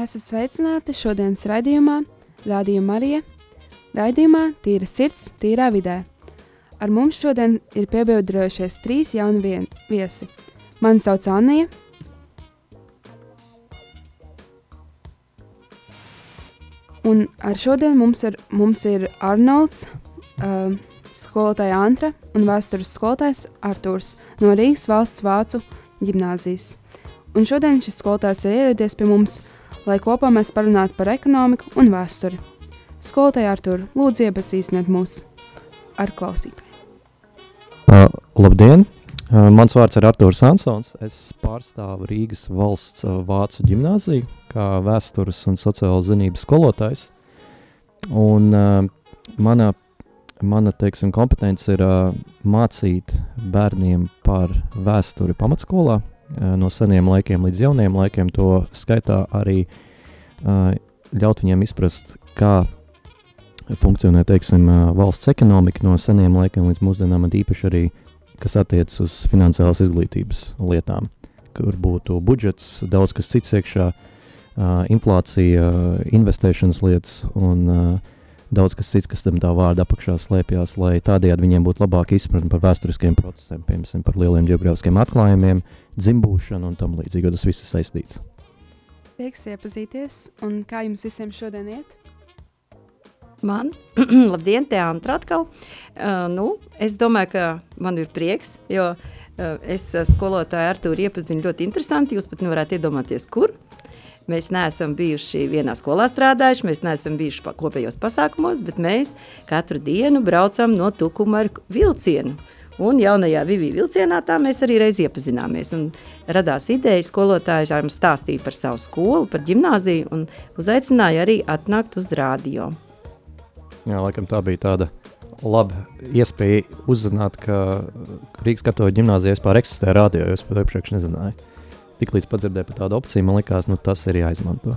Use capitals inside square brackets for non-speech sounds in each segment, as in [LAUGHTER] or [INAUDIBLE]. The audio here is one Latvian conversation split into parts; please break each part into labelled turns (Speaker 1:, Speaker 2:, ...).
Speaker 1: Esat sveicināti šodienas raidījumā, Rādījuma Marija. Raidījumā Tīra sirds, tīrā vidē. Ar mums šodien ir piebiedrojušies trīs jauni vien, viesi. Mani sauc Anija. Un ar šodien mums ir, mums ir Arnolds, uh, skolotāja Antra un vēstures skolotājs Artūrs no Rīgas valsts vācu ģimnāzijas. Un šodien šis skolotājs ir ieradies pie mums, lai kopā mēs parunātu par ekonomiku un vēsturi. Skolotāja Artur, lūdzu iepazīstiniet mūs ar klausītāju.
Speaker 2: Uh, labdien! Uh, mans vārds ir Artūrs Ansons. Es pārstāvu Rīgas valsts uh, vācu ģimnāziju kā vēstures un sociālās zinības skolotājs. Un, uh, mana mana teiksim, kompetence ir uh, mācīt bērniem par vēsturi pamatskolā, uh, no seniem laikiem līdz jauniem laikiem. To skaitā arī ļaut viņiem izprast, kā funkcionē teiksim, valsts ekonomika no seniem laikiem līdz mūsdienām, un īpaši arī kas attiecas uz finansiālas izglītības lietām, kur būtu budžets, daudz kas cits iekšā, inflācija, investēšanas lietas un daudz kas cits, kas tam tā vārda apakšā slēpjas, lai tādējādi viņiem būtu labāka izpratne par vēsturiskiem procesiem, piemēram, par lieliem geogrāfiskiem atklājumiem, dzimbūšanu un tam līdzīgi, jo tas viss ir saistīts.
Speaker 1: Prieks iepazīties, un kā jums visiem šodien iet?
Speaker 3: Man, [CLEARS THROAT] labdien, te Antra atkal. Uh, nu, es domāju, ka man ir prieks, jo uh, es uh, skolotāju Artūru iepazinu ļoti interesanti. Jūs pat nevarētu iedomāties, kur. Mēs neesam bijuši vienā skolā strādājuši, mēs neesam bijuši pa kopējos pasākumos, bet mēs katru dienu braucam no Tukuma ar vilcienu. Un jaunajā Vivī vilcienā tā mēs arī reiz iepazināmies. Un radās ideja skolotājiem stāstīt par savu skolu, par ģimnāziju un uzaicināja arī atnākt uz rādio.
Speaker 2: Jā, laikam tā bija tāda laba iespēja uzzināt, ka Rīgas katoļu ģimnāzijā vispār eksistē rādio, jo es pat iepriekš nezināju. Tiklīdz padzirdēju par tādu opciju, man liekas, nu, tas ir jāizmanto.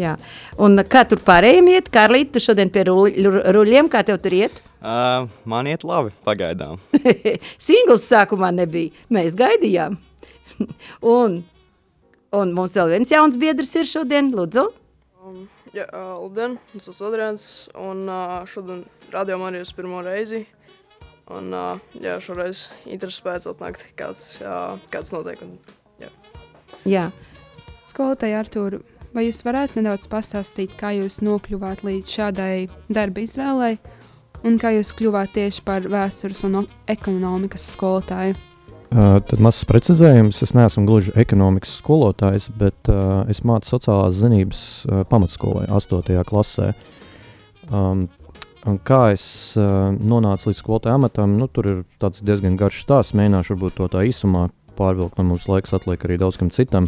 Speaker 3: Jā. Un kā tur pārējiem iet? Kārlīt, tu šodien pie ruļļiem, kā tev tur iet?
Speaker 4: Uh, man iet labi, pagaidām. [LAUGHS]
Speaker 3: Singls sākumā nebija, mēs gaidījām. [LAUGHS] un, un mums vēl viens jauns biedrs ir šodien, lūdzu.
Speaker 5: Um, jā, labdien, es esmu Adrians, un uh, šodien rādījām arī uz pirmo reizi. Un, uh, jā, šoreiz intereses pēc atnākt, kāds, uh, kāds notiek. Un, jā.
Speaker 3: jā.
Speaker 1: Skolotāja Artūra, vai jūs varētu nedaudz pastāstīt, kā jūs nokļuvāt līdz šādai darba izvēlei, un kā jūs kļuvāt tieši par vēstures un ekonomikas skolotāju?
Speaker 2: Uh, tad mazs precizējums. Es neesmu gluži ekonomikas skolotājs, bet uh, es mācu sociālās zinības uh, pamatskolē, 8. klasē. Um, un kā es uh, nonācu līdz skolotāja amatam, nu, tur ir diezgan garš stāsts. Mēģināšu to tā īsumā pārvilkt, lai mums laiks atliek arī daudz kam citam.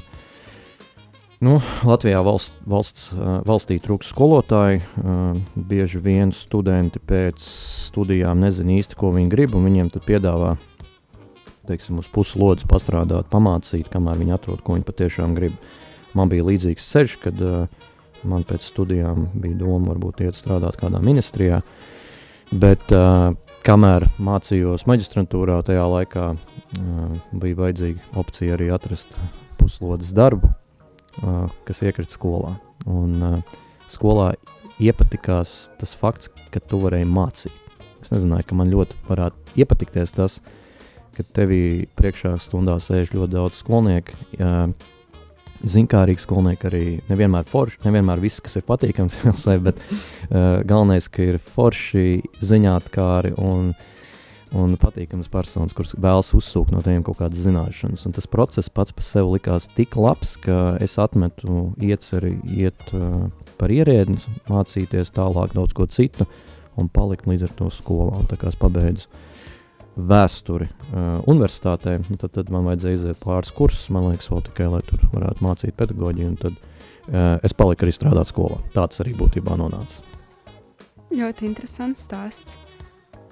Speaker 2: Nu, Latvijā valsts, valsts, uh, valstī trūks skolotāji. Uh, bieži vien studenti pēc studijām nezina īsti, ko viņi grib, un viņiem tad piedāvā teiksim, uz puslodes pastrādāt, pamācīt, kamēr viņi atrod, ko viņi patiešām grib. Man bija līdzīgs ceļš, kad uh, man pēc studijām bija doma varbūt iet strādāt kādā ministrijā, bet kamēr mācījos maģistrantūrā, tajā laikā bija vajadzīga opcija arī atrast puslodes darbu, uh, kas iekrita skolā. Un, uh, skolā iepatikās tas fakts, ka tu varēji mācīt. Es nezināju, ka man ļoti varētu iepatikties tas, uh, ka tevī priekšā stundā sēž ļoti daudz skolnieku. Zinkārīgi skolnieki arī nevienmēr forši, nevienmēr viss, kas ir patīkams, [LAUGHS] bet uh, galvenais, ka ir forši ziņātkāri un, un patīkams personas, kurš vēlas uzsūkt no tiem kaut kādas zināšanas. Un tas process pats par sevi likās tik labs, ka es atmetu ieceri iet uh, par ierēdni, mācīties tālāk daudz ko citu un palikt līdz ar to skolā. Un tā kā es pabeidzu vēsturi uh, universitātē, tad, tad man vajadzēja iziet pāris kursus, man liekas, vēl tikai, lai tur varētu mācīt pedagoģiju. Tad uh, es paliku arī strādāt skolā. Tāds arī būtībā nonāca.
Speaker 1: Ļoti interesants stāsts.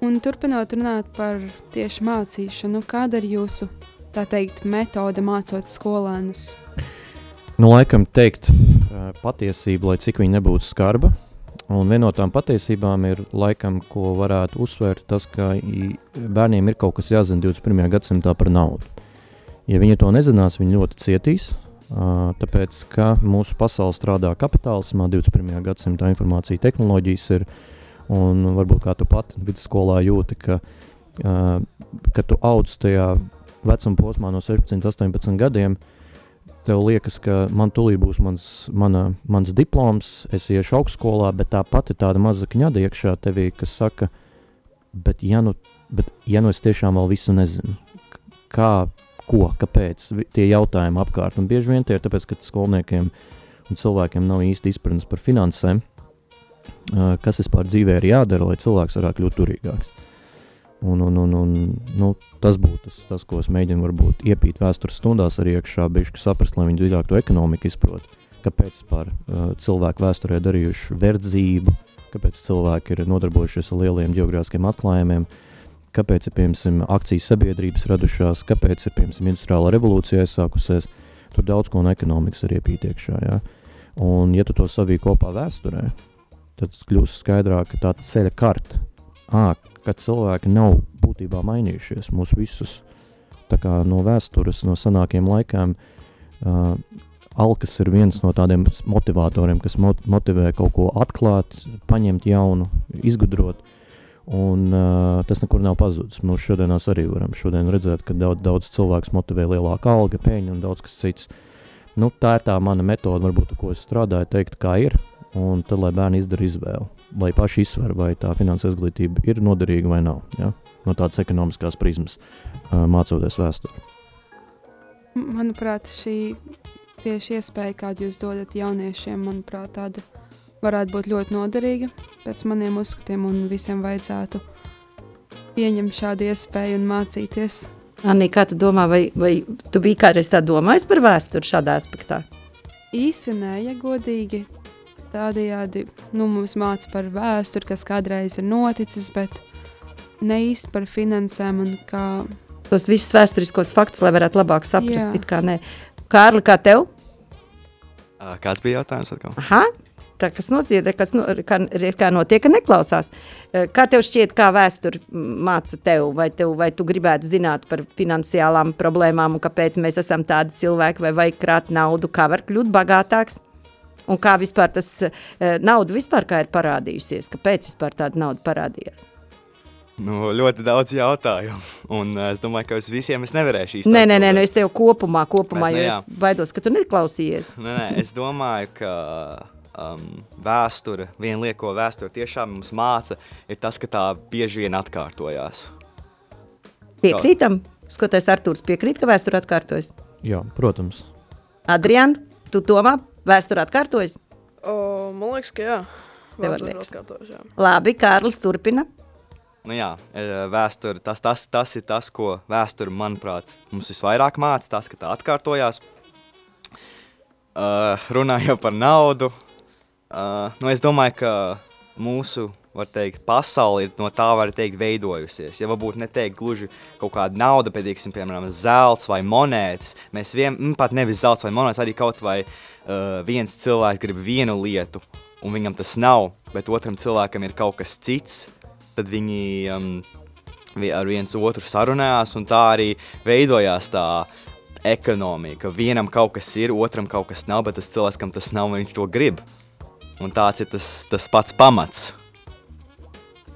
Speaker 1: Un turpinot runāt par tieši mācīšanu, kāda ir jūsu tā teikt, metode mācot skolēnus?
Speaker 2: Nu, laikam teikt patiesību, lai cik viņa nebūtu skarba, Un viena no tām patiesībām ir, laikam, ko varētu uzsvērt, tas, ka bērniem ir kaut kas jāzina 21. gadsimtā par naudu. Ja viņi to nezinās, viņi ļoti cietīs tāpēc, ka mūsu pasaule strādā kapitālismā, 21. gadsimta informācija tehnoloģijas ir, un varbūt kā tu pat vidusskolā jūti, ka, uh, ka tu audz tajā vecuma posmā no 16, 18 gadiem, tev liekas, ka man tūlīt būs mans, mana, mans diploms, es iešu augstskolā, bet tāpat ir tāda maza kņada iekšā tevī, kas saka, bet ja nu, bet ja nu es tiešām vēl visu nezinu, kā ko, kāpēc, tie jautājumi apkārt. Un bieži vien tie ir tāpēc, ka skolniekiem un cilvēkiem nav īsti izpratnes par finansēm, kas vispār dzīvē ir jādara, lai cilvēks varētu kļūt turīgāks. Un, un, un, un, nu, tas būtu tas, tas, ko es mēģinu varbūt iepīt vēstures stundās arī iekšā, bišķi saprast, lai viņi dziļāk to ekonomiku izprot. Kāpēc par uh, cilvēku vēsturē darījuši verdzību, kāpēc cilvēki ir nodarbojušies ar lieliem geogrāfiskiem atklājumiem, kāpēc ir piemēram akcijas sabiedrības radušās, kāpēc ir piemēram industriālā revolūcija aizsākusies. Tur daudz ko no ekonomikas ir iepītiekšā. Ja? Un, ja tu to savī kopā vēsturē, tad kļūst skaidrāk, ka tā ceļa karta, à, ka cilvēki nav būtībā mainījušies. Mūs visus kā, no vēstures, no senākiem laikiem, uh, alkas ir viens no tādiem motivatoriem, kas motivē kaut ko atklāt, paņemt jaunu, izgudrot. Un, uh, tas nekur nav pazudis. Mēs šodienās arī varam redzēt, ka daudz, daudz cilvēku motivē lielāka alga, peļņa un daudz kas cits. Nu, tā ir tā mana metode, varbūt, ko es strādāju, teikt, kā ir. Un tad, lai bērni izdara izvēli, lai paši izsver, vai tā finanses izglītība ir noderīga vai nav. Ja? No tādas ekonomiskās prizmas, mācoties vēsturi.
Speaker 1: Manuprāt, šī tieši iespēja, kādu jūs dodat jauniešiem, manuprāt, tāda varētu būt ļoti noderīga pēc maniem uzskatiem, un visiem vajadzētu pieņemt šādu iespēju un mācīties.
Speaker 3: Anī, kā tu domā, vai, vai tu biji kādreiz tā domājis par vēsturi šādā aspektā?
Speaker 1: Īsi nē, ja godīgi. Tādējādi nu, mums māca par vēsturi, kas kādreiz ir noticis, bet ne īsti par finansēm un kā.
Speaker 3: Tos visus vēsturiskos faktus, lai varētu labāk saprast, kā nē. Kārli, kā tev?
Speaker 4: Kāds bija jautājums atkal?
Speaker 3: Aha, tā, kas notiek, kas no, kā, kā notiek, ka neklausās. Kā tev šķiet, kā vēsture māca tev, vai, tev, vai tu gribētu zināt par finansiālām problēmām, un kāpēc mēs esam tādi cilvēki, vai vajag krāt naudu, kā var kļūt bagātāks? Un kā vispār tas eh, nauda vispār kā ir parādījusies? Kāpēc vispār tāda nauda parādījās?
Speaker 4: Nu, ļoti daudz jautājumu. Un uh, es domāju, ka uz visiem es nevarēšu īstenībā.
Speaker 3: Nē, nē, nē, nu es tev kopumā, kopumā Bet, ne, jo es baidos, ka tu neklausījies.
Speaker 4: Nē, nē, es domāju, ka um, vēsture, viena lieta, ko vēsture tiešām mums māca, ir tas, ka tā bieži vien atkārtojās.
Speaker 3: Piekrītam? Skoties, Artūrs piekrīt, ka vēsture atkārtojas?
Speaker 2: Jā, protams.
Speaker 3: Adrian, tu domā, vēsture atkārtojas?
Speaker 5: O, man liekas, ka jā. Vēsture atkārtojas, jā.
Speaker 3: Labi, Kārlis turpina.
Speaker 4: Nu jā, e, vēsture, tas, tas, tas ir tas, ko vēsture, manuprāt, mums visvairāk māca, tas, ka tā atkārtojās. Uh, runājot par naudu, Uh, nu, es domāju, ka mūsu teikt, pasaule ir no tā, var teikt, veidojusies. Ja varbūt neteikt gluži kaut kāda nauda, teiksim, piemēram, zelts vai monētas, mēs vien, nu, pat nevis zelts vai monētas, arī kaut vai uh, viens cilvēks grib vienu lietu, un viņam tas nav, bet otram cilvēkam ir kaut kas cits, tad viņi um, ar viens otru sarunājās, un tā arī veidojās tā ekonomija, ka vienam kaut kas ir, otram kaut kas nav, bet tas cilvēks, kam tas nav, viņš to grib. Un tāds ir tas, tas pats pamats.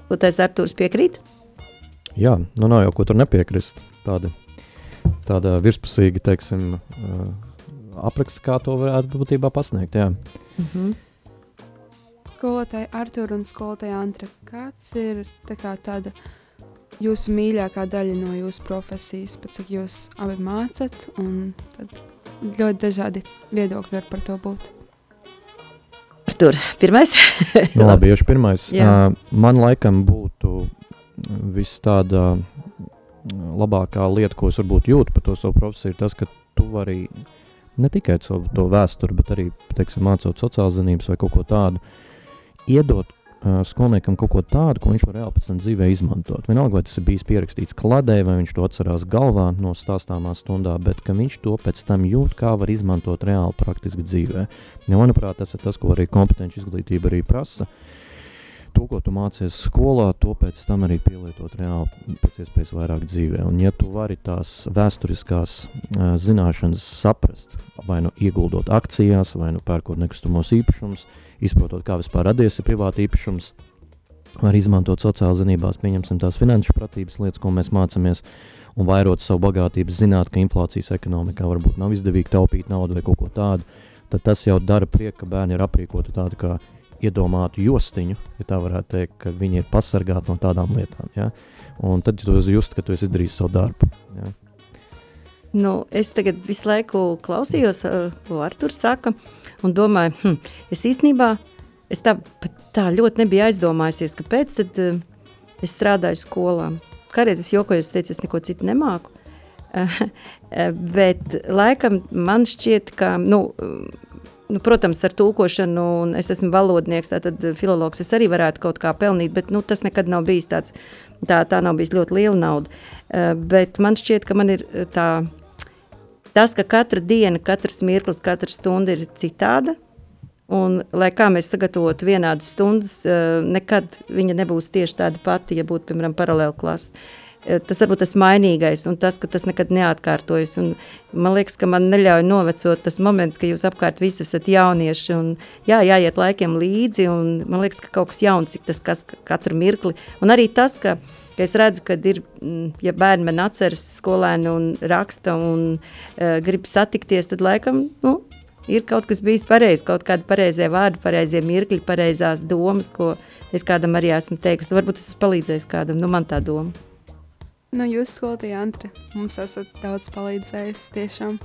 Speaker 3: Lūtais Artūrs piekrīt?
Speaker 2: Jā, nu nav jau ko tur nepiekrist. Tāda, tāda virspusīga, teiksim, uh, apraksts, kā to varētu būtībā pasniegt, jā. Mm -hmm.
Speaker 1: Skolotāja Artūra un skolotāja Antra, kāds ir tā kā tāda jūsu mīļākā daļa no jūsu profesijas, pēc cik jūs abi mācat, un tad ļoti dažādi viedokļi var par to būt.
Speaker 3: Artur, pirmais? [LAUGHS]
Speaker 2: nu, labi, iešu pirmais. Uh, man laikam būtu viss tāda labākā lieta, ko es varbūt jūtu par to savu profesiju, ir tas, ka tu vari ne tikai savu to vēsturi, bet arī, teiksim, mācot sociālās zinības vai kaut ko tādu, iedot uh, skolniekam kaut ko tādu, ko viņš var reāli pēc tam dzīvē izmantot. Vienalga, vai tas ir bijis pierakstīts kladē, vai viņš to atcerās galvā no stāstāmā stundā, bet viņš to pēc tam jūt, kā var izmantot reāli praktiski dzīvē. Ja, manuprāt, tas ir tas, ko arī kompetenci izglītība arī prasa. to, ko tu mācies skolā, to pēc tam arī pielietot reāli pēc iespējas vairāk dzīvē. Un ja tu vari tās vēsturiskās uh, zināšanas saprast, vai nu ieguldot akcijās, vai nu pērkot nekustamos īpašumus, izprotot, kā vispār radies ir privāti īpašums, var izmantot sociālās zinībās, pieņemsim tās finanšu pratības lietas, ko mēs mācāmies, un vairot savu bagātību, zināt, ka inflācijas ekonomikā varbūt nav izdevīgi taupīt naudu vai kaut ko tādu, tad tas jau dara prieku, ka bērni ir aprīkoti tādu kā iedomātu jostiņu, ja tā varētu teikt, ka viņi ir pasargāti no tādām lietām. Ja? Un tad tu just, ka tu esi izdarījis savu darbu. Ja?
Speaker 3: Nu, es tagad visu laiku klausījos, ko Artur saka, un domāju, hm, es īstenībā es tā, tā ļoti nebiju aizdomājusies, kāpēc tad uh, es strādāju skolā. Kādreiz es jokoju, es teicu, es neko citu nemāku. Uh, [LAUGHS] bet laikam man šķiet, ka, nu, nu, protams, ar tulkošanu, un es esmu valodnieks, tātad filologs, es arī varētu kaut kā pelnīt, bet nu, tas nekad nav bijis tāds, tā, tā nav bijis ļoti liela nauda. Uh, bet man šķiet, ka man ir eh, tā, tas, ka katra diena, katrs mirklis, katra stunda ir citāda, un lai kā mēs sagatavotu vienādas stundas, uh, nekad viņa nebūs tieši tāda pati, ja būtu, piemēram, paralēla klasa. Eh, tas varbūt tas mainīgais un tas, ka tas nekad neatkārtojas. Un man liekas, ka man neļauj novecot tas moments, ka jūs apkārt visi esat jaunieši un jā, jāiet laikiem līdzi man liekas, ka kaut kas jauns ir tas kas, katru mirkli. Un arī tas, ka, ka es redzu, ka ir, mm, ja bērni man atceras skolēni un raksta un uh, grib satikties, tad laikam, nu, ir kaut kas bijis pareizs, kaut kādi pareizie vārdi, pareizie mirkļi, pareizās domas, ko es kādam arī esmu teikusi. Varbūt tas palīdzēs kādam, nu man tā doma.
Speaker 1: Nu, jūs skolotāja Antra, mums esat daudz palīdzējis tiešām.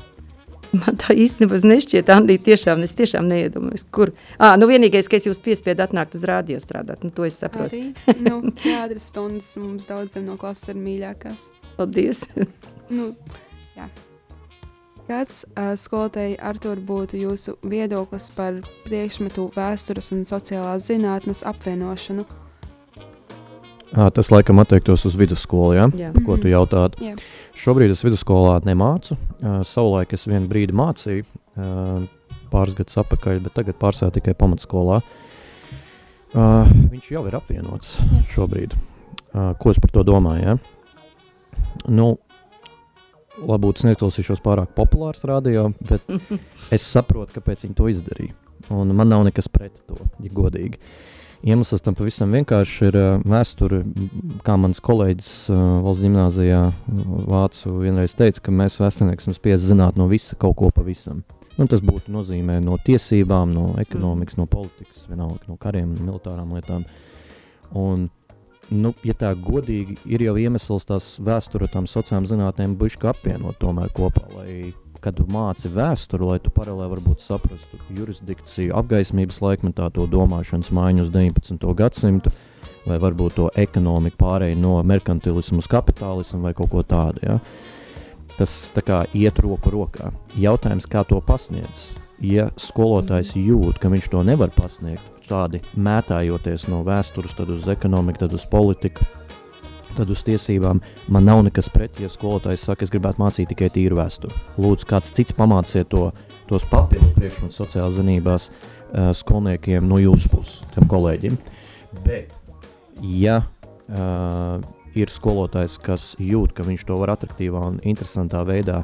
Speaker 3: Man tā īstenībā nešķiet, Andrija, tiešām, es tiešām neiedomājos, kur. Ah, nu vienīgais, ka es jūs piespiedu atnākt uz rādio strādāt, nu to es saprotu.
Speaker 1: Arī, nu, jādara stundas, mums daudziem no klases ir mīļākās.
Speaker 3: Paldies.
Speaker 1: nu, jā. Kāds uh, skolotāji Artur būtu jūsu viedoklis par priekšmetu vēstures un sociālās zinātnes apvienošanu?
Speaker 2: À, tas laikam attiektos uz vidusskolu, ja?
Speaker 3: Jā.
Speaker 2: ko tu jautātu.
Speaker 1: Jā.
Speaker 2: Šobrīd es vidusskolā nemācu. Uh, savulaik es vienu brīdi mācīju, uh, pāris gadus atpakaļ, bet tagad pārstāvu tikai pamatskolā. Uh, viņš jau ir apvienots
Speaker 1: Jā.
Speaker 2: šobrīd. Uh, ko es par to domāju? Ja? Nu, Varbūt es neklausīšos pārāk populārs radio, bet [LAUGHS] es saprotu, kāpēc viņi to izdarīja. Un man nav nekas pret to, ja godīgi. Uh, Iemesls tam pavisam vienkārši ir uh, vēsture. Kā mans kolēģis uh, valsts gimnājā Vācu vienreiz teica, ka mēs vēsturnieki esam spiesti zināt no visa kaut ko pavisam. Nu, tas būtu nozīmē no tiesībām, no ekonomikas, no politikas, vienalga no kariem, no militārām lietām. Un, nu, ja tā godīgi ir jau iemesls tās vēsture tam sociālām zinātnēm buška apvienot tomēr kopā, lai kad māci vēsturi, lai tu paralēli varbūt saprastu jurisdikciju, apgaismības laikmetā, to domāšanas maiņu uz 19. gadsimtu, vai varbūt to ekonomiku pārēju no merkantilismu uz kapitālismu vai kaut ko tādu. Ja? Tas kā, iet roku rokā. Jautājums, kā to pasniedz? Ja skolotājs jūt, ka viņš to nevar pasniegt, tādi mētājoties no vēstures, tad uz ekonomiku, tad uz politiku, tad uz tiesībām man nav nekas pret, ja skolotājs saka, es gribētu mācīt tikai tīru vēsturi. Lūdzu, kāds cits pamāciet to, tos papildu priekšmetus sociālās zinībās uh, skolniekiem no jūsu puses, tiem kolēģiem. Bet, ja uh, ir skolotājs, kas jūt, ka viņš to var attraktīvā un interesantā veidā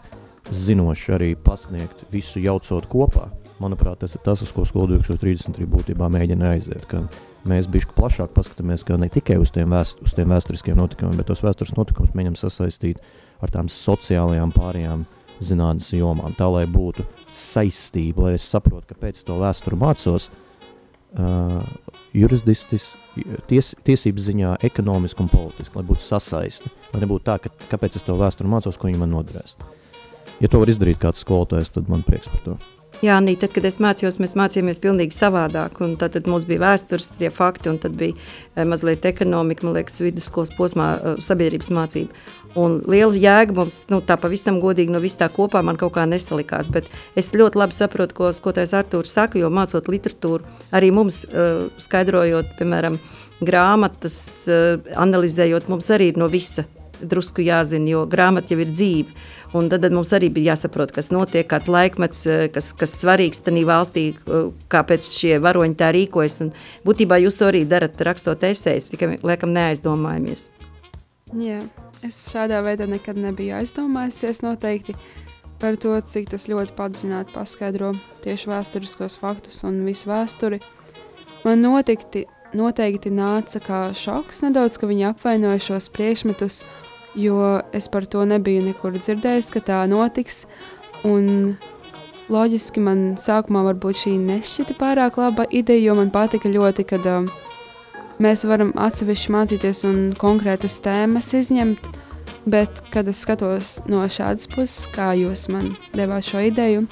Speaker 2: zinoši arī pasniegt, visu jaucot kopā, manuprāt, tas ir tas, uz ko skolu 2033 būtībā mēģina aiziet. Ka, uh, mēs bišķi plašāk paskatāmies ne tikai uz tiem, vēst, uz tiem vēsturiskiem notikumiem, bet tos vēstures notikumus mēģinām sasaistīt ar tām sociālajām pārējām zinātnes jomām, tā lai būtu saistība, lai es saprotu, kāpēc to vēsturi mācos, uh, jurisdistis, ties, tiesības ziņā, ekonomiski un politiski, lai būtu sasaiste, lai nebūtu tā, ka kāpēc es to vēsturi mācos, ko viņi man noderēs. Ja to var izdarīt kāds skolotājs, tad man prieks par to.
Speaker 3: Jā, nī, tad, kad es mācījos, mēs mācījāmies pilnīgi savādāk. Tad, tad mums bija vēstures, tie fakti, un tad bija eh, mazliet ekonomika, man liekas, vidusskolas posmā eh, sabiedrības mācība. Un liela jēga mums, nu, tā pavisam godīgi no vis tā kopā man kaut kā nesalikās. Bet es ļoti labi saprotu, ko skolotais Artūrs saka, jo mācot literatūru, arī mums uh, skaidrojot, piemēram, grāmatas, uh, analizējot, mums arī no visa drusku jāzina, jo grāmata jau ir dzīve. Un tad, tad mums arī bija jāsaprot, kas notiek, kāds laikmets, eh, kas, kas svarīgs tajā valstī, eh, kāpēc šie varoņi tā rīkojas. Un būtībā jūs to arī darat, rakstot esejas, tikai liekam neaizdomājamies.
Speaker 1: Jā, es šādā veidā nekad nebiju aizdomājusies noteikti par to, cik tas ļoti padziļināti paskaidro tieši vēsturiskos faktus un visu vēsturi. Man notikti, noteikti nāca kā šoks nedaudz, ka viņi apvainoja šos priekšmetus jo es par to nebiju nekur dzirdējis, ka tā notiks. Un loģiski man sākumā varbūt šī nešķita pārāk laba ideja, jo man patika ļoti, kad uh, mēs varam atsevišķi mācīties un konkrētas tēmas izņemt. Bet, kad es skatos no šādas puses, kā jūs man devāt šo ideju,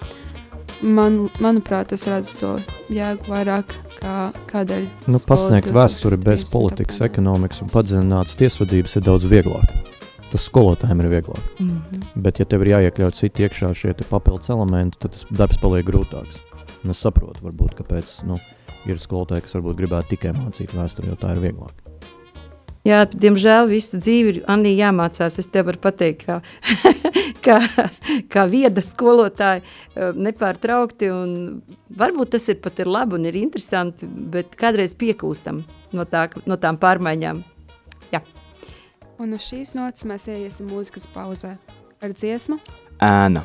Speaker 1: man, manuprāt, tas redz to jēgu vairāk kā kādēļ.
Speaker 2: Nu, pasniegt vēsturi bez politikas, ekonomikas un padziļinātas tiesvedības ir daudz vieglāk tas skolotājiem ir vieglāk. Mm -hmm. Bet, ja tev ir jāiekļaut citi iekšā šie papildus elementi, tad tas darbs paliek grūtāks. Un es saprotu, varbūt, kāpēc nu, ir skolotāji, kas varbūt gribētu tikai mācīt vēsturi, jo tā ir vieglāk.
Speaker 3: Jā, diemžēl visu dzīvi ir Anī jāmācās. Es tev varu pateikt, kā, [LAUGHS] kā, kā vieda skolotāja eh, nepārtraukti. Varbūt tas ir pat ir labi un ir interesanti, bet kādreiz piekūstam no, tā, no tām pārmaiņām. Jā.
Speaker 1: Un uz šīs nots mēs ieiesim mūzikas pauzē ar dziesmu
Speaker 6: Ēna.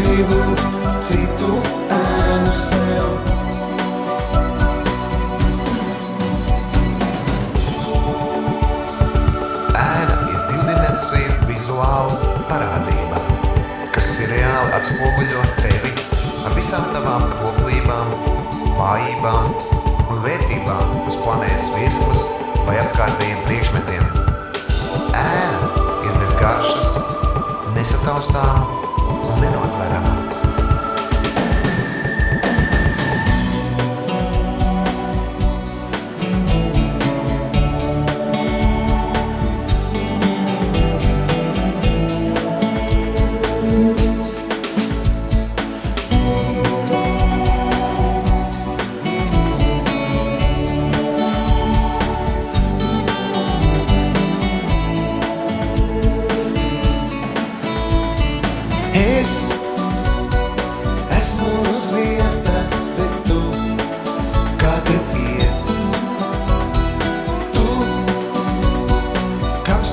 Speaker 6: gribu citu ēnu sev. Ēna ir divdimensija vizuāla parādība, kas ir reāli atspoguļo tevi ar visām tavām koplībām, vājībām un vērtībām uz planētas virsmas vai apkārtējiem priekšmetiem. Ēna ir bez garšas, nesataustāma They don't let.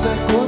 Speaker 6: that.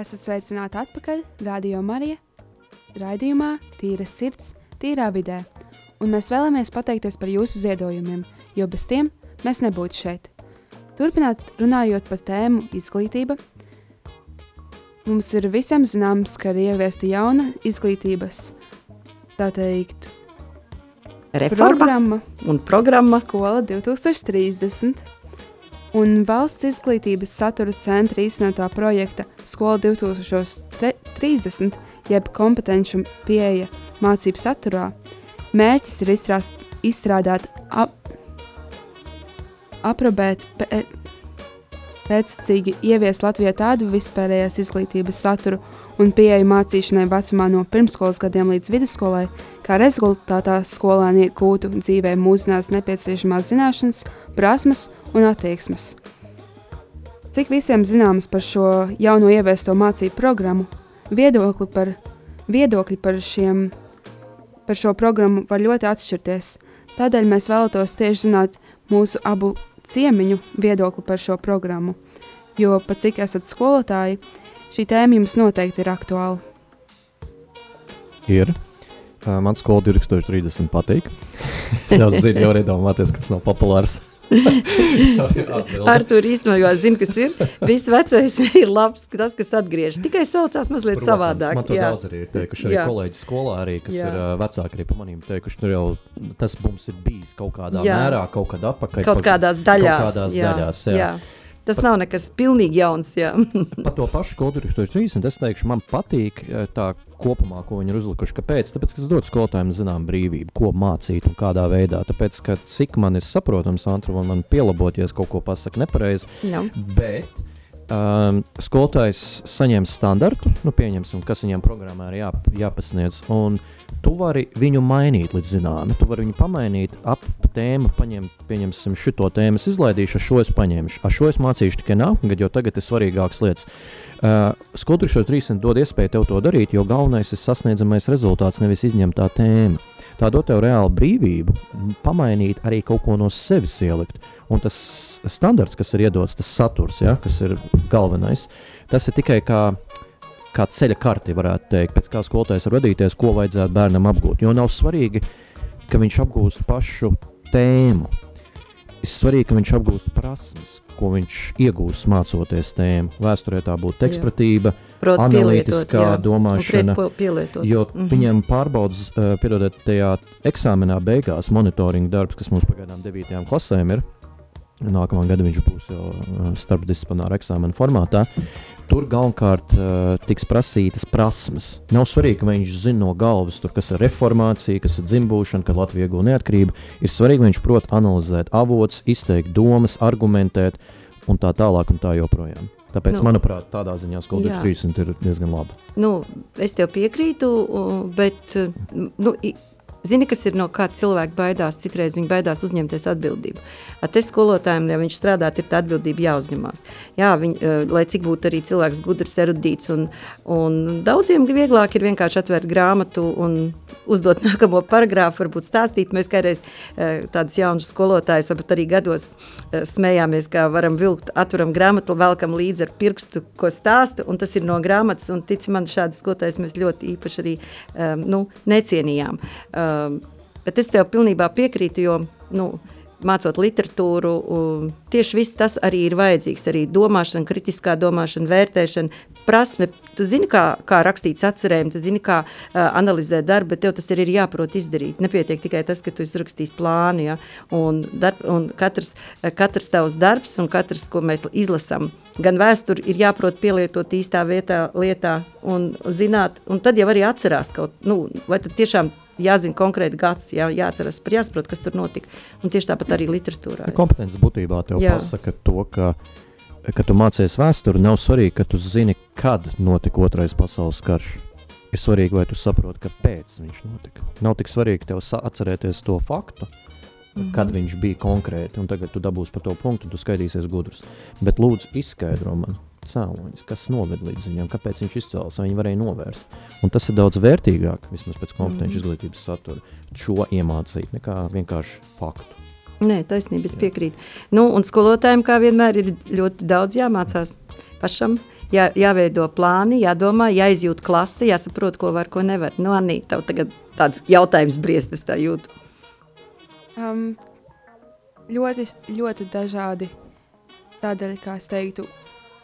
Speaker 1: Esat sveicināti atpakaļ Radio Marija raidījumā Tīra sirds, tīrā vidē. Un mēs vēlamies pateikties par jūsu ziedojumiem, jo bez tiem mēs nebūtu šeit. Turpināt runājot par tēmu izglītība. Mums ir visiem zināms, ka ir ieviesta jauna izglītības, tā teikt,
Speaker 3: Reforma
Speaker 1: programma
Speaker 3: un programma.
Speaker 1: Skola 2030 un valsts izglītības satura centra īstenotā projekta Skola 2030, jeb kompetenci pieeja mācību saturā, mērķis ir izstrāst, izstrādāt, ap, aprobēt, pē, pēctecīgi ieviest Latvijā tādu vispārējās izglītības saturu un pieeju mācīšanai vecumā no pirmskolas gadiem līdz vidusskolai, kā rezultātā skolēni iegūtu dzīvē mūsdienās nepieciešamās zināšanas, prasmes un attieksmes. Cik visiem zināms par šo jauno ieviesto mācību programmu, viedokli par, viedokļi par, šiem, par šo programmu var ļoti atšķirties. Tādēļ mēs vēlētos tieši zināt mūsu abu ciemiņu viedokli par šo programmu, jo pat cik esat skolotāji, šī tēma jums noteikti ir aktuāla.
Speaker 2: Ir. Uh, man skola 2030 patīk. [LAUGHS] es jau zinu, jau iedomāties, ka tas nav populārs. [LAUGHS]
Speaker 3: Ar to īstenībā zinu, kas ir. Viss vecais [LAUGHS] ir labs, tas, kas atgriežas. Tikai saucās mazliet
Speaker 2: Protams,
Speaker 3: savādāk.
Speaker 2: Man to
Speaker 3: jā.
Speaker 2: daudz arī ir teikuši. Arī
Speaker 3: Jā.
Speaker 2: kolēģi skolā, arī, kas
Speaker 3: Jā.
Speaker 2: ir uh, vecāki, arī par maniem teikuši, tur jau tas mums ir bijis kaut kādā
Speaker 3: Jā.
Speaker 2: mērā, kaut kādā apakaļ.
Speaker 3: Kaut kādās daļās.
Speaker 2: Kaut kādās
Speaker 3: jā,
Speaker 2: daļās jā.
Speaker 3: jā. Tas nav nekas pilnīgi jauns. [LAUGHS]
Speaker 2: Par to pašu skolu 2030 es teikšu, man patīk eh, tā kopumā, ko viņi ir uzlikuši. Kāpēc? Tāpēc, ka tas dod skolotājiem zinām brīvību, ko mācīt un kādā veidā. Tāpēc, ka cik man ir saprotams, Antru, man pielabot, ja es kaut ko pasaku nepareizi,
Speaker 3: no.
Speaker 2: Bet um, skolotājs saņem standartu, nu, pieņemsim, kas viņam programmā ir jā, jāpasniedz. Un tu vari viņu mainīt līdz zināmam. Tu vari viņu pamainīt ap tēmu, paņemt, pieņemsim, šo tēmu, izlaidīšu, ar šo es paņemšu. Ar šo es mācīšu tikai nākamgad, jo tagad ir svarīgākas lietas. Uh, Skolotājs šo 300 dod iespēju tev to darīt, jo galvenais ir sasniedzamais rezultāts, nevis izņemtā tēma. Tā dod tev reāli brīvību, pamainīt arī kaut ko no sevis ielikt. Un tas standarts, kas ir iedots, tas saturs, ja, kas ir galvenais, tas ir tikai kā, kā ceļa karti, varētu teikt, pēc kā skolotājs var vadīties, ko vajadzētu bērnam apgūt. Jo nav svarīgi, ka viņš apgūst pašu tēmu. Ir svarīgi, ka viņš apgūst prasmes, ko viņš iegūst mācoties tēmu. Vēsturē tā būtu ekspratība,
Speaker 3: Proti,
Speaker 2: analītiskā
Speaker 3: jā.
Speaker 2: domāšana. Jo mm. -hmm. viņam pārbaudas, uh, piedodiet, tajā eksāmenā beigās monitoringa darbs, kas mums pagaidām 9. klasēm ir. Nākamā gada viņš būs jau uh, starpdisciplināra eksāmena formātā. Tur galvenokārt uh, tiks prasītas prasmes. Nav svarīgi, ka viņš zina no galvas, tur, kas ir reformācija, kas ir dzimbūšana, kad Latvija iegūta neatkarību. Ir svarīgi, ka viņš prot analizēt avotus, izteikt domas, argumentēt un tā tālāk un tā joprojām. Tāpēc,
Speaker 3: Nu,
Speaker 2: nu, manuprāt, tādā ziņā skola
Speaker 3: jā.
Speaker 2: 30 ir diezgan laba.
Speaker 3: Nu, es tev piekrītu, bet nu, Zini, kas ir no kā cilvēki baidās, citreiz viņi baidās uzņemties atbildību. At es skolotājiem, ja viņš strādā, ir tā atbildība jāuzņemās. Jā, viņ, eh, lai cik būtu arī cilvēks gudrs, erudīts, un, un daudziem vieglāk ir vienkārši atvērt grāmatu un uzdot [LAUGHS] nākamo paragrāfu, varbūt stāstīt. Mēs kādreiz eh, tādus jaunus skolotājus, varbūt arī gados eh, smējāmies, kā varam vilkt, atveram grāmatu, velkam līdzi ar pirkstu, ko stāsta, un tas ir no grāmatas, un tic man, šādas skolotājs mēs ļoti īpaši arī um, nu, necienījām. Um, bet es tev pilnībā piekrītu, jo, nu, mācot literatūru, tieši viss tas arī ir vajadzīgs. Arī domāšana, kritiskā domāšana, vērtēšana, prasme. Tu zini, kā, kā rakstīt atcerējumu, tu zini, kā uh, analizēt darbu, bet tev tas ir, ir jāprot izdarīt. Nepietiek tikai tas, ka tu izrakstīsi plānu, ja? un, darb, un katrs, katrs tavs darbs un katrs, ko mēs izlasam, gan vēsturi ir jāprot pielietot īstā vietā, lietā un zināt, un tad jau arī atcerās kaut, nu, vai tad tiešām jāzina konkrēti gads, jā, jāatceras jāsaprot, kas tur notika. Un tieši tāpat arī literatūrā.
Speaker 2: Kompetence būtībā tev jā. pasaka to, ka, ka tu mācies vēsturi, nav svarīgi, ka tu zini, kad notika otrais pasaules karš. Ir svarīgi, vai tu saproti, kāpēc viņš notika. Nav tik svarīgi tev atcerēties to faktu, mm -hmm. kad viņš bija konkrēti, un tagad tu dabūsi par to punktu, tu skaitīsies gudrs. Bet lūdzu, izskaidro man, cēloņus, kas noved līdz viņam, kāpēc viņš izcēlās, vai viņi varēja novērst. Un tas ir daudz vērtīgāk, vismaz pēc kompetenci mm. izglītības satura, šo iemācīt, nekā vienkārši faktu.
Speaker 3: Nē, taisnība, es piekrītu. Nu, un skolotājiem, kā vienmēr, ir ļoti daudz jāmācās pašam. Jā, jāveido plāni, jādomā, jāizjūt klasi, jāsaprot, ko var, ko nevar. Nu, Anī, tev tagad tāds jautājums briest, es tā jūtu.
Speaker 1: Um, ļoti, ļoti dažādi. Tādēļ, kā es teiktu,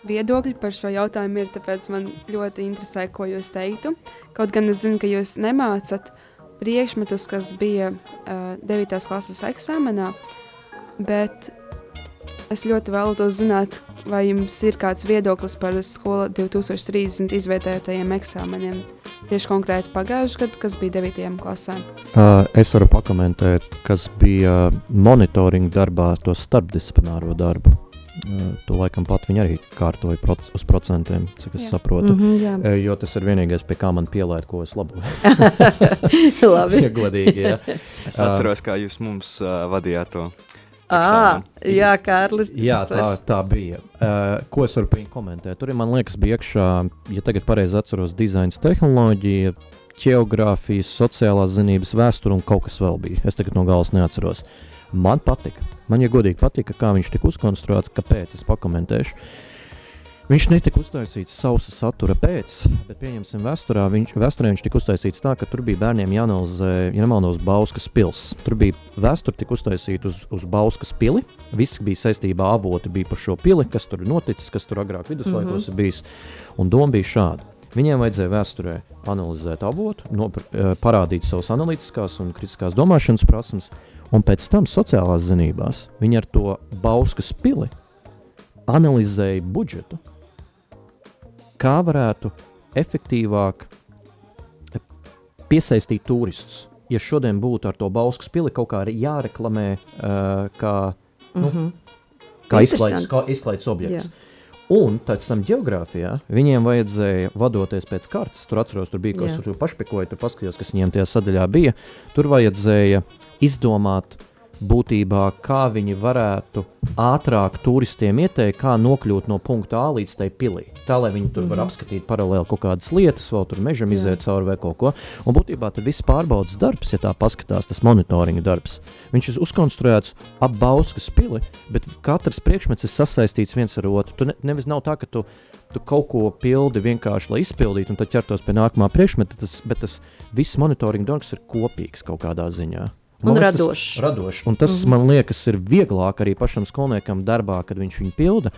Speaker 1: viedokļi par šo jautājumu ir, tāpēc man ļoti interesē, ko jūs teiktu. Kaut gan es zinu, ka jūs nemācat priekšmetus, kas bija uh, 9. klases eksāmenā, bet es ļoti vēlētos zināt, vai jums ir kāds viedoklis par skolu 2030 izvērtētajiem eksāmeniem. Tieši konkrēti pagājušajā gadā, kas bija 9. klasē.
Speaker 2: Uh, es varu pakomentēt, kas bija monitoringa darbā, to starpdisciplināro darbu. To laikam pat viņi arī kārtoja proc uz procentiem, cik es jā. saprotu. Mm -hmm, jā. jo tas ir vienīgais, pie kā man pielaid, ko es laboju. [LAUGHS]
Speaker 3: Labi. [LAUGHS]
Speaker 2: ja godīgi, jā.
Speaker 4: Es atceros, kā jūs mums uh, vadījāt to.
Speaker 3: À, jā, Kārlis.
Speaker 2: Jā, tā, tā bija. Uh, ko es varu komentēt? Tur, man liekas, bija iekšā, ja tagad pareizi atceros, dizains tehnoloģija, geogrāfijas, sociālās zinības, vēsture un kaut kas vēl bija. Es tagad no galas neatceros. Uh, Man patika. Man, ja godīgi patika, kā viņš tika uzkonstruēts, kāpēc es pakomentēšu. Viņš netika uztaisīts sausa satura pēc, bet, pieņemsim, vēsturā viņš, vēsturē viņš tika uztaisīts tā, ka tur bija bērniem jāanalizē, ja nemaldos, Bauskas pils. Tur bija vēsture tika uztaisīta uz, uz Bauskas pili. Viss bija saistībā, avoti bija par šo pili, kas tur noticis, kas tur agrāk viduslaikos mm -hmm. ir bijis. Un doma bija šāda. Viņiem vajadzēja vēsturē analizēt avotu, no, eh, parādīt savas analītiskās un kritiskās domāšanas prasmes, Un pēc tam sociālās zinībās viņi ar to Bauskas pili analizēja budžetu, kā varētu efektīvāk piesaistīt turistus. Ja šodien būtu ar to Bauskas pili kaut kā jāreklamē, uh, kā, nu, mm -hmm. kā, izklaides, kā izklaides objekts. Yeah. Un pēc tam geogrāfijā viņiem vajadzēja vadoties pēc kartes. Tur atceros, tur bija kas, kurš pašpikoja, tur paskatījos, kas viņiem tajā sadaļā bija. Tur vajadzēja izdomāt būtībā, kā viņi varētu ātrāk turistiem ieteikt, kā nokļūt no punkta A līdz tai pilī. Tā lai viņi tur mm -hmm. var mhm. apskatīt paralēli kaut kādas lietas, vēl tur mežam iziet cauri vai kaut ko. Un būtībā tas viss pārbaudas darbs, ja tā paskatās, tas monitoringa darbs. Viņš ir uzkonstruēts ap Bauskas pili, bet katrs priekšmets ir sasaistīts viens ar otru. Tu ne, nevis nav tā, ka tu, tu kaut ko pildi vienkārši, lai izpildītu, un tad ķertos pie nākamā priekšmeta, tas, bet tas viss monitoringa darbs ir kopīgs kaut kādā ziņā.
Speaker 3: Man un liekas, radošs.
Speaker 2: Tas, radošs. Un tas, mm -hmm. man liekas, ir vieglāk arī pašam skolniekam darbā, kad viņš viņu pilda.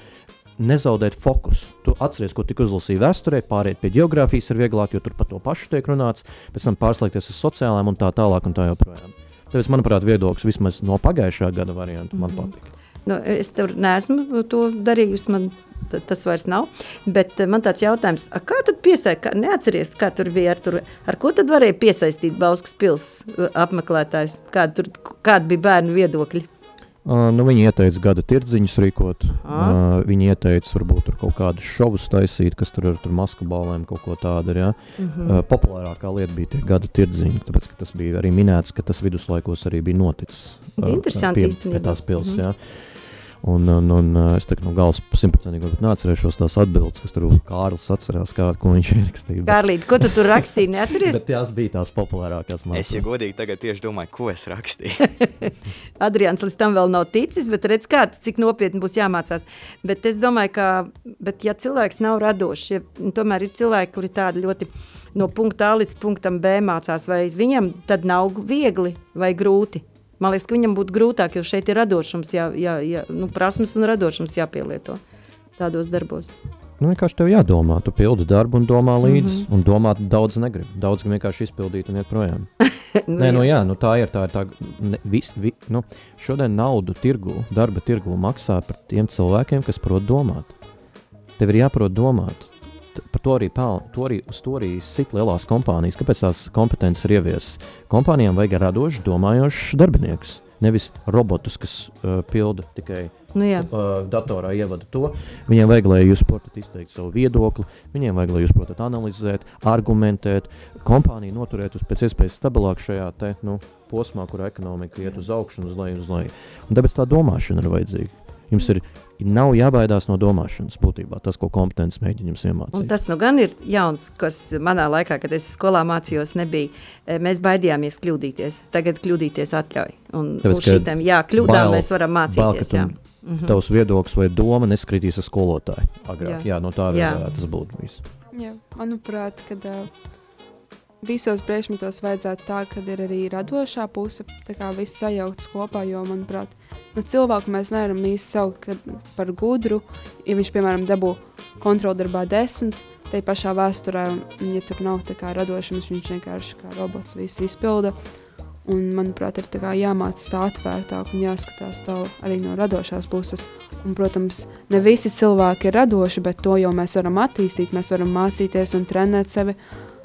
Speaker 2: Nezaudēt fokusu. Tu atceries, ko tik uzlasīji vēsturē, pāriet pie geogrāfijas ir vieglāk, jo tur par to pašu tiek runāts, pēc tam pārslēgties uz sociālajiem un tā tālāk un tā joprojām. Tāpēc, manuprāt, viedoklis vismaz no pagājušā gada varianta mm -hmm. man mhm. patika.
Speaker 3: Nu, es tur neesmu to darījusi, man tas vairs nav. Bet eh, man tāds jautājums, kā tad piesaistīt, neatceries, kā tur bija ar, tur, ar ko tad varēja piesaistīt Bauskas pils eh, apmeklētājs? Kāda, tur, kāda bija bērnu viedokļi?
Speaker 2: Uh, nu, viņi ieteica gada tirdziņus rīkot.
Speaker 3: Ah.
Speaker 2: Uh, viņi ieteica, varbūt tur kaut kādus šovus taisīt, kas tur masku balēm kaut ko tādu. ir, Ja?
Speaker 3: Mhm.
Speaker 2: Uh, populārākā lieta bija tie gada tirdziņi, tāpēc ka tas bija arī minēts, ka tas viduslaikos arī bija noticis.
Speaker 3: Interesanti
Speaker 2: pie, pie tās pilsētas.
Speaker 3: Mhm.
Speaker 2: Mm -hmm. Un, un, un es tagad no galvas simtprocentīgi varbūt neatcerēšos tās atbildes, kas tur Kārlis atcerās, kā, ko viņš ierakstīja. bet-
Speaker 3: Kārlīt, ko tu tur rakstīji? Neatceries?
Speaker 2: Bet tās bija tās populārākās
Speaker 4: Es,
Speaker 2: mākslas.
Speaker 4: ja godīgi, tagad tieši domāju, ko es rakstīju. [LAUGHS]
Speaker 3: Adrians līdz tam vēl nav ticis, bet redz, kā, cik nopietni būs jāmācās. Bet es domāju, ka, bet, ja cilvēks nav radošs, ja tomēr ir cilvēki, kuri tādi ļoti no punkta A līdz punktam B mācās, vai viņam tad nav viegli vai grūti? Man liekas, ka viņam būtu grūtāk, jo šeit ir radošums, jā, jā, jā, nu, prasmes un radošums jāpielieto tādos darbos.
Speaker 2: Nu, vienkārši tev jādomā, tu pildi darbu un domā līdzi. Mm. -hmm. Un domāt daudz negrib. Daudz vienkārši izpildīt un iet projām. [LAUGHS]
Speaker 3: Nu,
Speaker 2: Nē, nu jā, nu tā ir. Tā ir tā, ne, vis, vi, nu, šodien naudu tirgu, darba tirgu maksā par tiem cilvēkiem, kas prot domāt. Tev ir jāprot domāt. Par to arī, peln, to arī, uz to arī sit lielās kompānijas. Kāpēc tās kompetences ir ieviestas? Kompānijām vajag radošs, domājošs darbinieks. Nevis robotus, kas uh, pilda tikai
Speaker 3: Nu, jā.
Speaker 2: uh, datorā ievada to. Viņiem vajag, lai jūs protat izteikt savu viedokli, viņiem vajag, lai jūs protat analizēt, argumentēt, kompāniju noturēt uz pēc iespējas stabilāk šajā te, nu, posmā, kur ekonomika iet uz augšu un uz leju. Uz leju. Un tāpēc tā domāšana ir vajadzīga. Jums ir nav jābaidās no domāšanas būtībā, tas, ko kompetence mēģina jums
Speaker 3: Un
Speaker 2: iemācīt.
Speaker 3: tas nu gan ir jauns, kas manā laikā, kad es skolā mācījos, nebija. E, Mēs baidījāmies kļūdīties. Tagad kļūdīties atļauj. Un
Speaker 2: Tāpēc,
Speaker 3: uz šitiem, jā, kļūdām mēs varam
Speaker 2: bail,
Speaker 3: mācīties.
Speaker 2: tu-
Speaker 3: Jā. Mhm.
Speaker 2: Tavs viedoklis vai doma neskritīs ar skolotāju. Agrāk, jā,
Speaker 3: Jā.
Speaker 2: no tā varētu tas būt. Viss.
Speaker 1: Jā, manuprāt, kad uh, visos priekšmetos vajadzētu tā, ka ir arī radošā puse, tā kā viss sajaukts kopā, jo, manuprāt, nu, cilvēku mēs nevaram īsti saukt par gudru, ja viņš, piemēram, dabū kontroldarbā desmit, tai pašā vēsturē, un ja tur nav tā kā radošums, viņš vienkārši kā robots visu izpilda, un, manuprāt, ir tā kā jāmācās tā atvērtāk un jāskatās tā arī no radošās puses. Un, protams, ne visi cilvēki ir radoši, bet to jau mēs varam attīstīt. Mēs varam mācīties un trenēt sevi,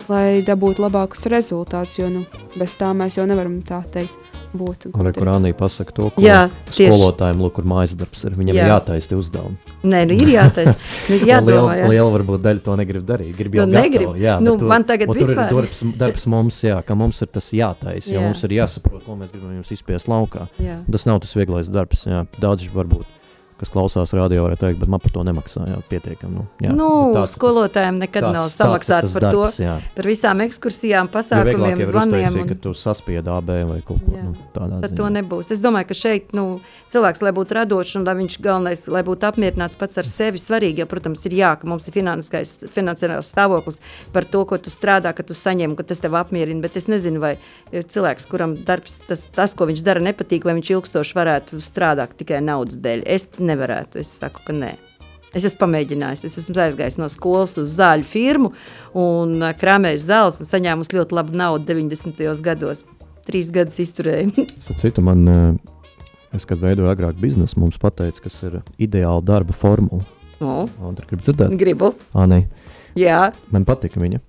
Speaker 1: lai dabūtu labākus rezultātus. Jo nu, bez tā mēs jau nevaram tā teikt, būt
Speaker 2: Un
Speaker 1: gudri.
Speaker 2: Kurānī pasaka to, ko
Speaker 3: Jā,
Speaker 2: skolotājiem, lūk, kur mājas darbs ir. Viņam
Speaker 3: Jā.
Speaker 2: ir jātaisa tie uzdevumi.
Speaker 3: Nē, nu ir jātaisa. Nu, [LAUGHS] ir jādomā,
Speaker 2: liela,
Speaker 3: jā.
Speaker 2: liela varbūt daļa to negrib darīt. Grib jau
Speaker 3: Nu, negrib.
Speaker 2: Jā,
Speaker 3: Nu,
Speaker 2: tu-
Speaker 3: man tagad vispār-
Speaker 2: ir darbs, darbs mums, jā, ka mums ir tas jātaisa, jo
Speaker 3: Jā.
Speaker 2: mums ir jāsaprot, ko mēs gribam jums izspiest laukā.
Speaker 3: Jā.
Speaker 2: Tas nav tas vieglais darbs, jā. Daudzi varbūt, kas klausās radio, varētu teikt, bet man par to nemaksā, jā, pietiekami. Nu, jā.
Speaker 3: Nu,
Speaker 2: tāds-
Speaker 3: skolotājiem nekad
Speaker 2: tāds-
Speaker 3: nav
Speaker 2: tāds ir
Speaker 3: samaksāts
Speaker 2: tas
Speaker 3: par
Speaker 2: darbs,
Speaker 3: to.
Speaker 2: Jā.
Speaker 3: Par visām ekskursijām,
Speaker 2: vieglāk
Speaker 3: pasākumiem,
Speaker 2: jau ir
Speaker 3: zvaniem.
Speaker 2: uztaisīt,
Speaker 3: un-
Speaker 2: ka tu AB vai kaut ko nu, tādā
Speaker 3: Tad
Speaker 2: ziņā.
Speaker 3: to nebūs. Es domāju, ka šeit nu, cilvēks, lai būtu radošs un lai viņš galvenais, lai būtu apmierināts pats ar sevi, svarīgi, jo, protams, ir jā, ka mums ir finansiāls stāvoklis par to, ko tu strādā, ka tu saņem, ka tas tev apmierina. Bet es nezinu, vai ir cilvēks, kuram darbs, tas, tas, ko viņš dara, nepatīk, vai viņš ilgstoši varētu strādāt tikai naudas dēļ. Es nevarētu. Es saku, ka nē. Es esmu pamēģinājis. Es esmu aizgājis no skolas uz zāļu firmu un ā, krāpējis zāles un saņēmu ļoti labu naudu 90. gados. Trīs gadus izturēju. [LAUGHS]
Speaker 2: Citu, man, eh, es, kad veidoju agrāk biznesu, mums pateica, kas ir ideāla darba formula.
Speaker 3: nu,
Speaker 2: Un tur grib dzirdēt,
Speaker 3: gribu.
Speaker 2: nē,
Speaker 3: Jā,
Speaker 2: man patika viņa.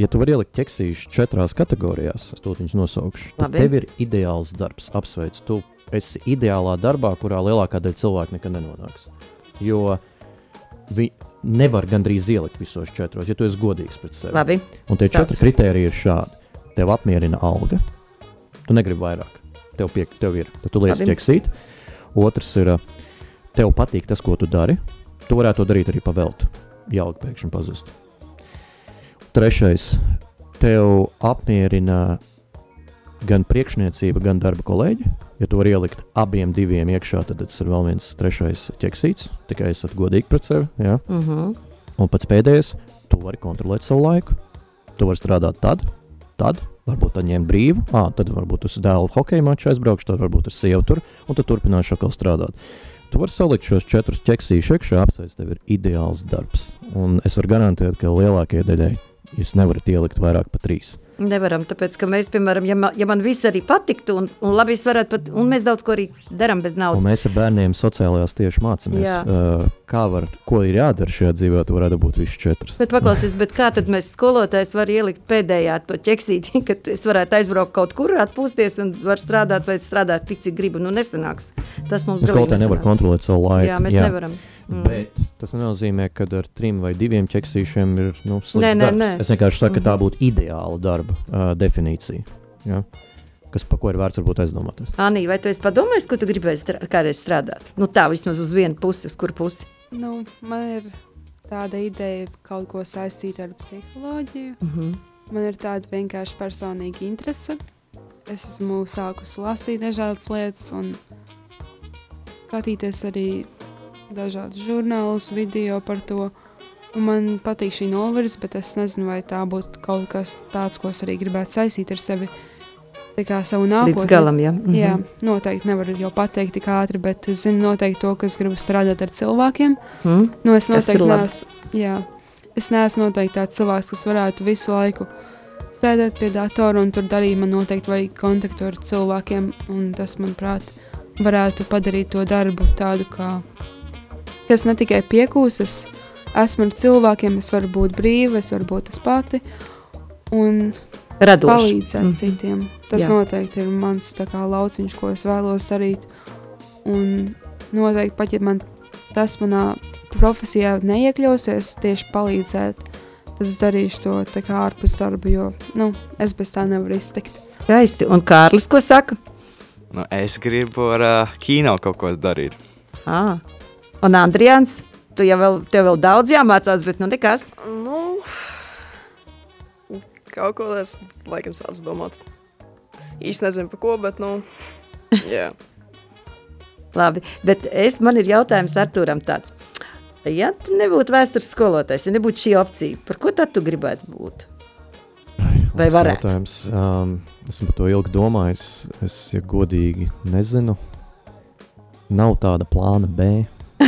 Speaker 2: Ja tu vari ielikt ķeksīšu četrās kategorijās, es to viņus nosaukšu, tad tev ir ideāls darbs. Apsveicu, tu esi ideālā darbā, kurā lielākā daļa cilvēku nekad nenonāks. Jo viņi nevar gandrīz ielikt visos četros, ja tu esi godīgs pret sevi.
Speaker 3: labi.
Speaker 2: Un tie
Speaker 3: Sāc.
Speaker 2: četri kriteriji ir šādi. Tev apmierina alga, tu negribi vairāk. Tev, piek, tev ir, tad tu liec ķeksīt. Otrs ir, tev patīk tas, ko tu dari. Tu varētu to darīt arī pa velti. Ja alga pēkšņi pazust. Trešais, tev apmierina gan priekšniecība, gan darba kolēģi. Ja tu vari ielikt abiem diviem iekšā, tad tas ir vēl viens trešais ķeksīts. Tikai esat godīgi pret sevi. Ja?
Speaker 3: Uh -huh.
Speaker 2: Un pats pēdējais, tu vari kontrolēt savu laiku. Tu vari strādāt tad, tad varbūt tad ņemt brīvu. À, tad varbūt uz dēlu hokeja maču aizbraukšu, tad varbūt ar sievu tur, un tad turpināšu atkal strādāt. Tu vari salikt šos četrus ķeksīšus iekšā, apsveic, tev ir ideāls darbs. Un es varu garantēt, ka lielākajai daļai jūs nevarat ielikt vairāk par trīs.
Speaker 3: Nevaram, tāpēc, ka mēs, piemēram, ja man, ja man viss arī patiktu, un, un labi, es varētu pat, un mēs daudz ko arī darām bez
Speaker 2: Un
Speaker 3: naudas.
Speaker 2: mēs ar bērniem sociālajās tieši mācāmies.
Speaker 3: Jā.
Speaker 2: Uh, kā var, ko ir jādara šajā dzīvē, tu varētu būt visus četrus.
Speaker 3: Bet paklausies, bet kā tad mēs skolotājs var ielikt pēdējā to ķeksīti, [LAUGHS] ka es varētu aizbraukt kaut kur, atpūsties un var strādāt vai strādāt tik, cik gribu. Nu, nesanāks. Tas mums
Speaker 2: Skolotāji nevar
Speaker 3: nesanāk.
Speaker 2: kontrolēt savu laiku.
Speaker 3: Jā, mēs jā. nevaram. Mm.
Speaker 2: Bet tas nenozīmē, ka ar trim vai diviem ķeksīšiem ir nu, slikts
Speaker 3: Nē, nē,
Speaker 2: darbs.
Speaker 3: nē.
Speaker 2: Es vienkārši saku, ka tā
Speaker 3: Mhm.
Speaker 2: būtu ideāla darba uh, definīcija. Ja? Kas, par ko ir vērts varbūt aizdomāties.
Speaker 3: Anī, vai tu esi padomājis, ko tu gribēji strā kādreiz strādāt? Nu, tā vismaz uz vienu pusi, uz kuru pusi.
Speaker 1: Nu, man ir tāda ideja kaut ko saistīt ar psiholoģiju.
Speaker 3: Mm -hmm.
Speaker 1: Man ir tāda vienkārši personīga interese. Es esmu sākusi lasīt dažādas lietas un skatīties arī dažādus žurnālus, video par to. Un man patīk šī novirze, bet es nezinu, vai tā būtu kaut kas tāds, ko es arī gribētu saistīt ar sevi. Savu nākotni.
Speaker 3: Līdz galam, jā. Mhm.
Speaker 1: Jā, noteikti nevaru jau pateikt tik ātri, bet es zinu noteikti to, ka es gribu strādāt ar cilvēkiem.
Speaker 3: Mm.
Speaker 1: Nu, es noteikti neesmu, jā, es neesmu noteikti tāds cilvēks, kas varētu visu laiku sēdēt pie datora un tur darīt. Man noteikti vajag kontaktu ar cilvēkiem, un tas, manuprāt, varētu padarīt to darbu tādu, kā kas ne tikai piekūs, es esmu ar cilvēkiem, es varu būt brīva, es varu būt tas pati. Un
Speaker 3: Radoši.
Speaker 1: palīdzēt mm. Citiem. Tas
Speaker 3: Jā.
Speaker 1: Noteikti ir mans tā kā, lauciņš, ko es vēlos darīt. Un noteikti, pat ja man tas manā profesijā neiekļausies, tieši palīdzēt, tad es darīšu to kā ārpus darba, jo nu, es bez tā nevaru iztikt.
Speaker 3: Skaisti. Un Kārlis, ko saka?
Speaker 4: Nu, es gribu ar uh, kino kaut ko darīt.
Speaker 3: À. Un Andrijāns, tu jau vēl, tev vēl daudz jāmācās, bet nu nekas.
Speaker 5: Nu, kaut ko es laikam sācu domāt. Īsti nezinu par ko, bet, nu, [LAUGHS] jā.
Speaker 3: Labi, bet es, man ir jautājums Artūram tāds. Ja tu nebūtu vēstures skolotājs, ja nebūtu šī opcija, par ko tad tu gribētu būt? Vai varētu?
Speaker 2: jautājums. Um, esmu par to ilgi domājis. Es, ja godīgi, nezinu. Nav tāda plāna B.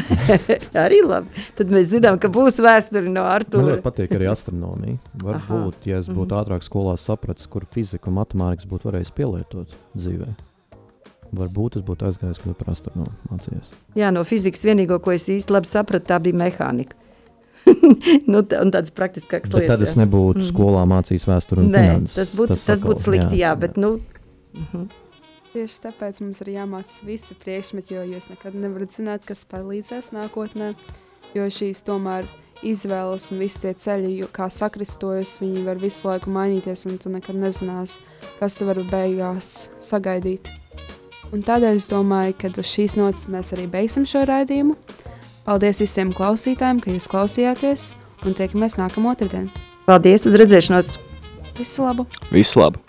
Speaker 2: [LAUGHS]
Speaker 3: Arī labi. Tad mēs zinām, ka būs vēsture no
Speaker 2: Man
Speaker 3: Artūra.
Speaker 2: ļoti patīk arī astronomija. Varbūt, ja es būtu
Speaker 3: Mhm.
Speaker 2: ātrāk skolā sapratis, kur fizika un matemātikas būtu varējis pielietot dzīvē. Varbūt es būtu aizgājis kļūt par astronomu mācījies.
Speaker 3: Jā, no fizikas vienīgo, ko es īsti labi sapratu, tā bija mehānika. [LAUGHS] nu, tā, un tādas praktiskākas
Speaker 2: Bet
Speaker 3: lietas.
Speaker 2: tad es
Speaker 3: jā.
Speaker 2: nebūtu
Speaker 3: Mhm.
Speaker 2: skolā mācījis vēsturi un
Speaker 3: Nē,
Speaker 2: finanses.
Speaker 3: tas būtu, tas, tas būtu slikti, jā, jā bet nu, mhm.
Speaker 1: Tieši tāpēc mums ir jāmācās visi priekšmeti, jo jūs nekad nevarat zināt, kas palīdzēs nākotnē. Jo šīs tomēr izvēles un visi tie ceļi, jo- kā sakristojas, viņi var visu laiku mainīties, un tu nekad nezināsi, kas te var beigās sagaidīt. Un tādēļ es domāju, ka uz šīs nots mēs arī beigsim šo raidījumu. Paldies visiem klausītājiem, ka jūs klausījāties, un tiekamies nākamā otrdienā.
Speaker 3: paldies, uz redzēšanos!
Speaker 1: Visu labu!
Speaker 4: Visu labu!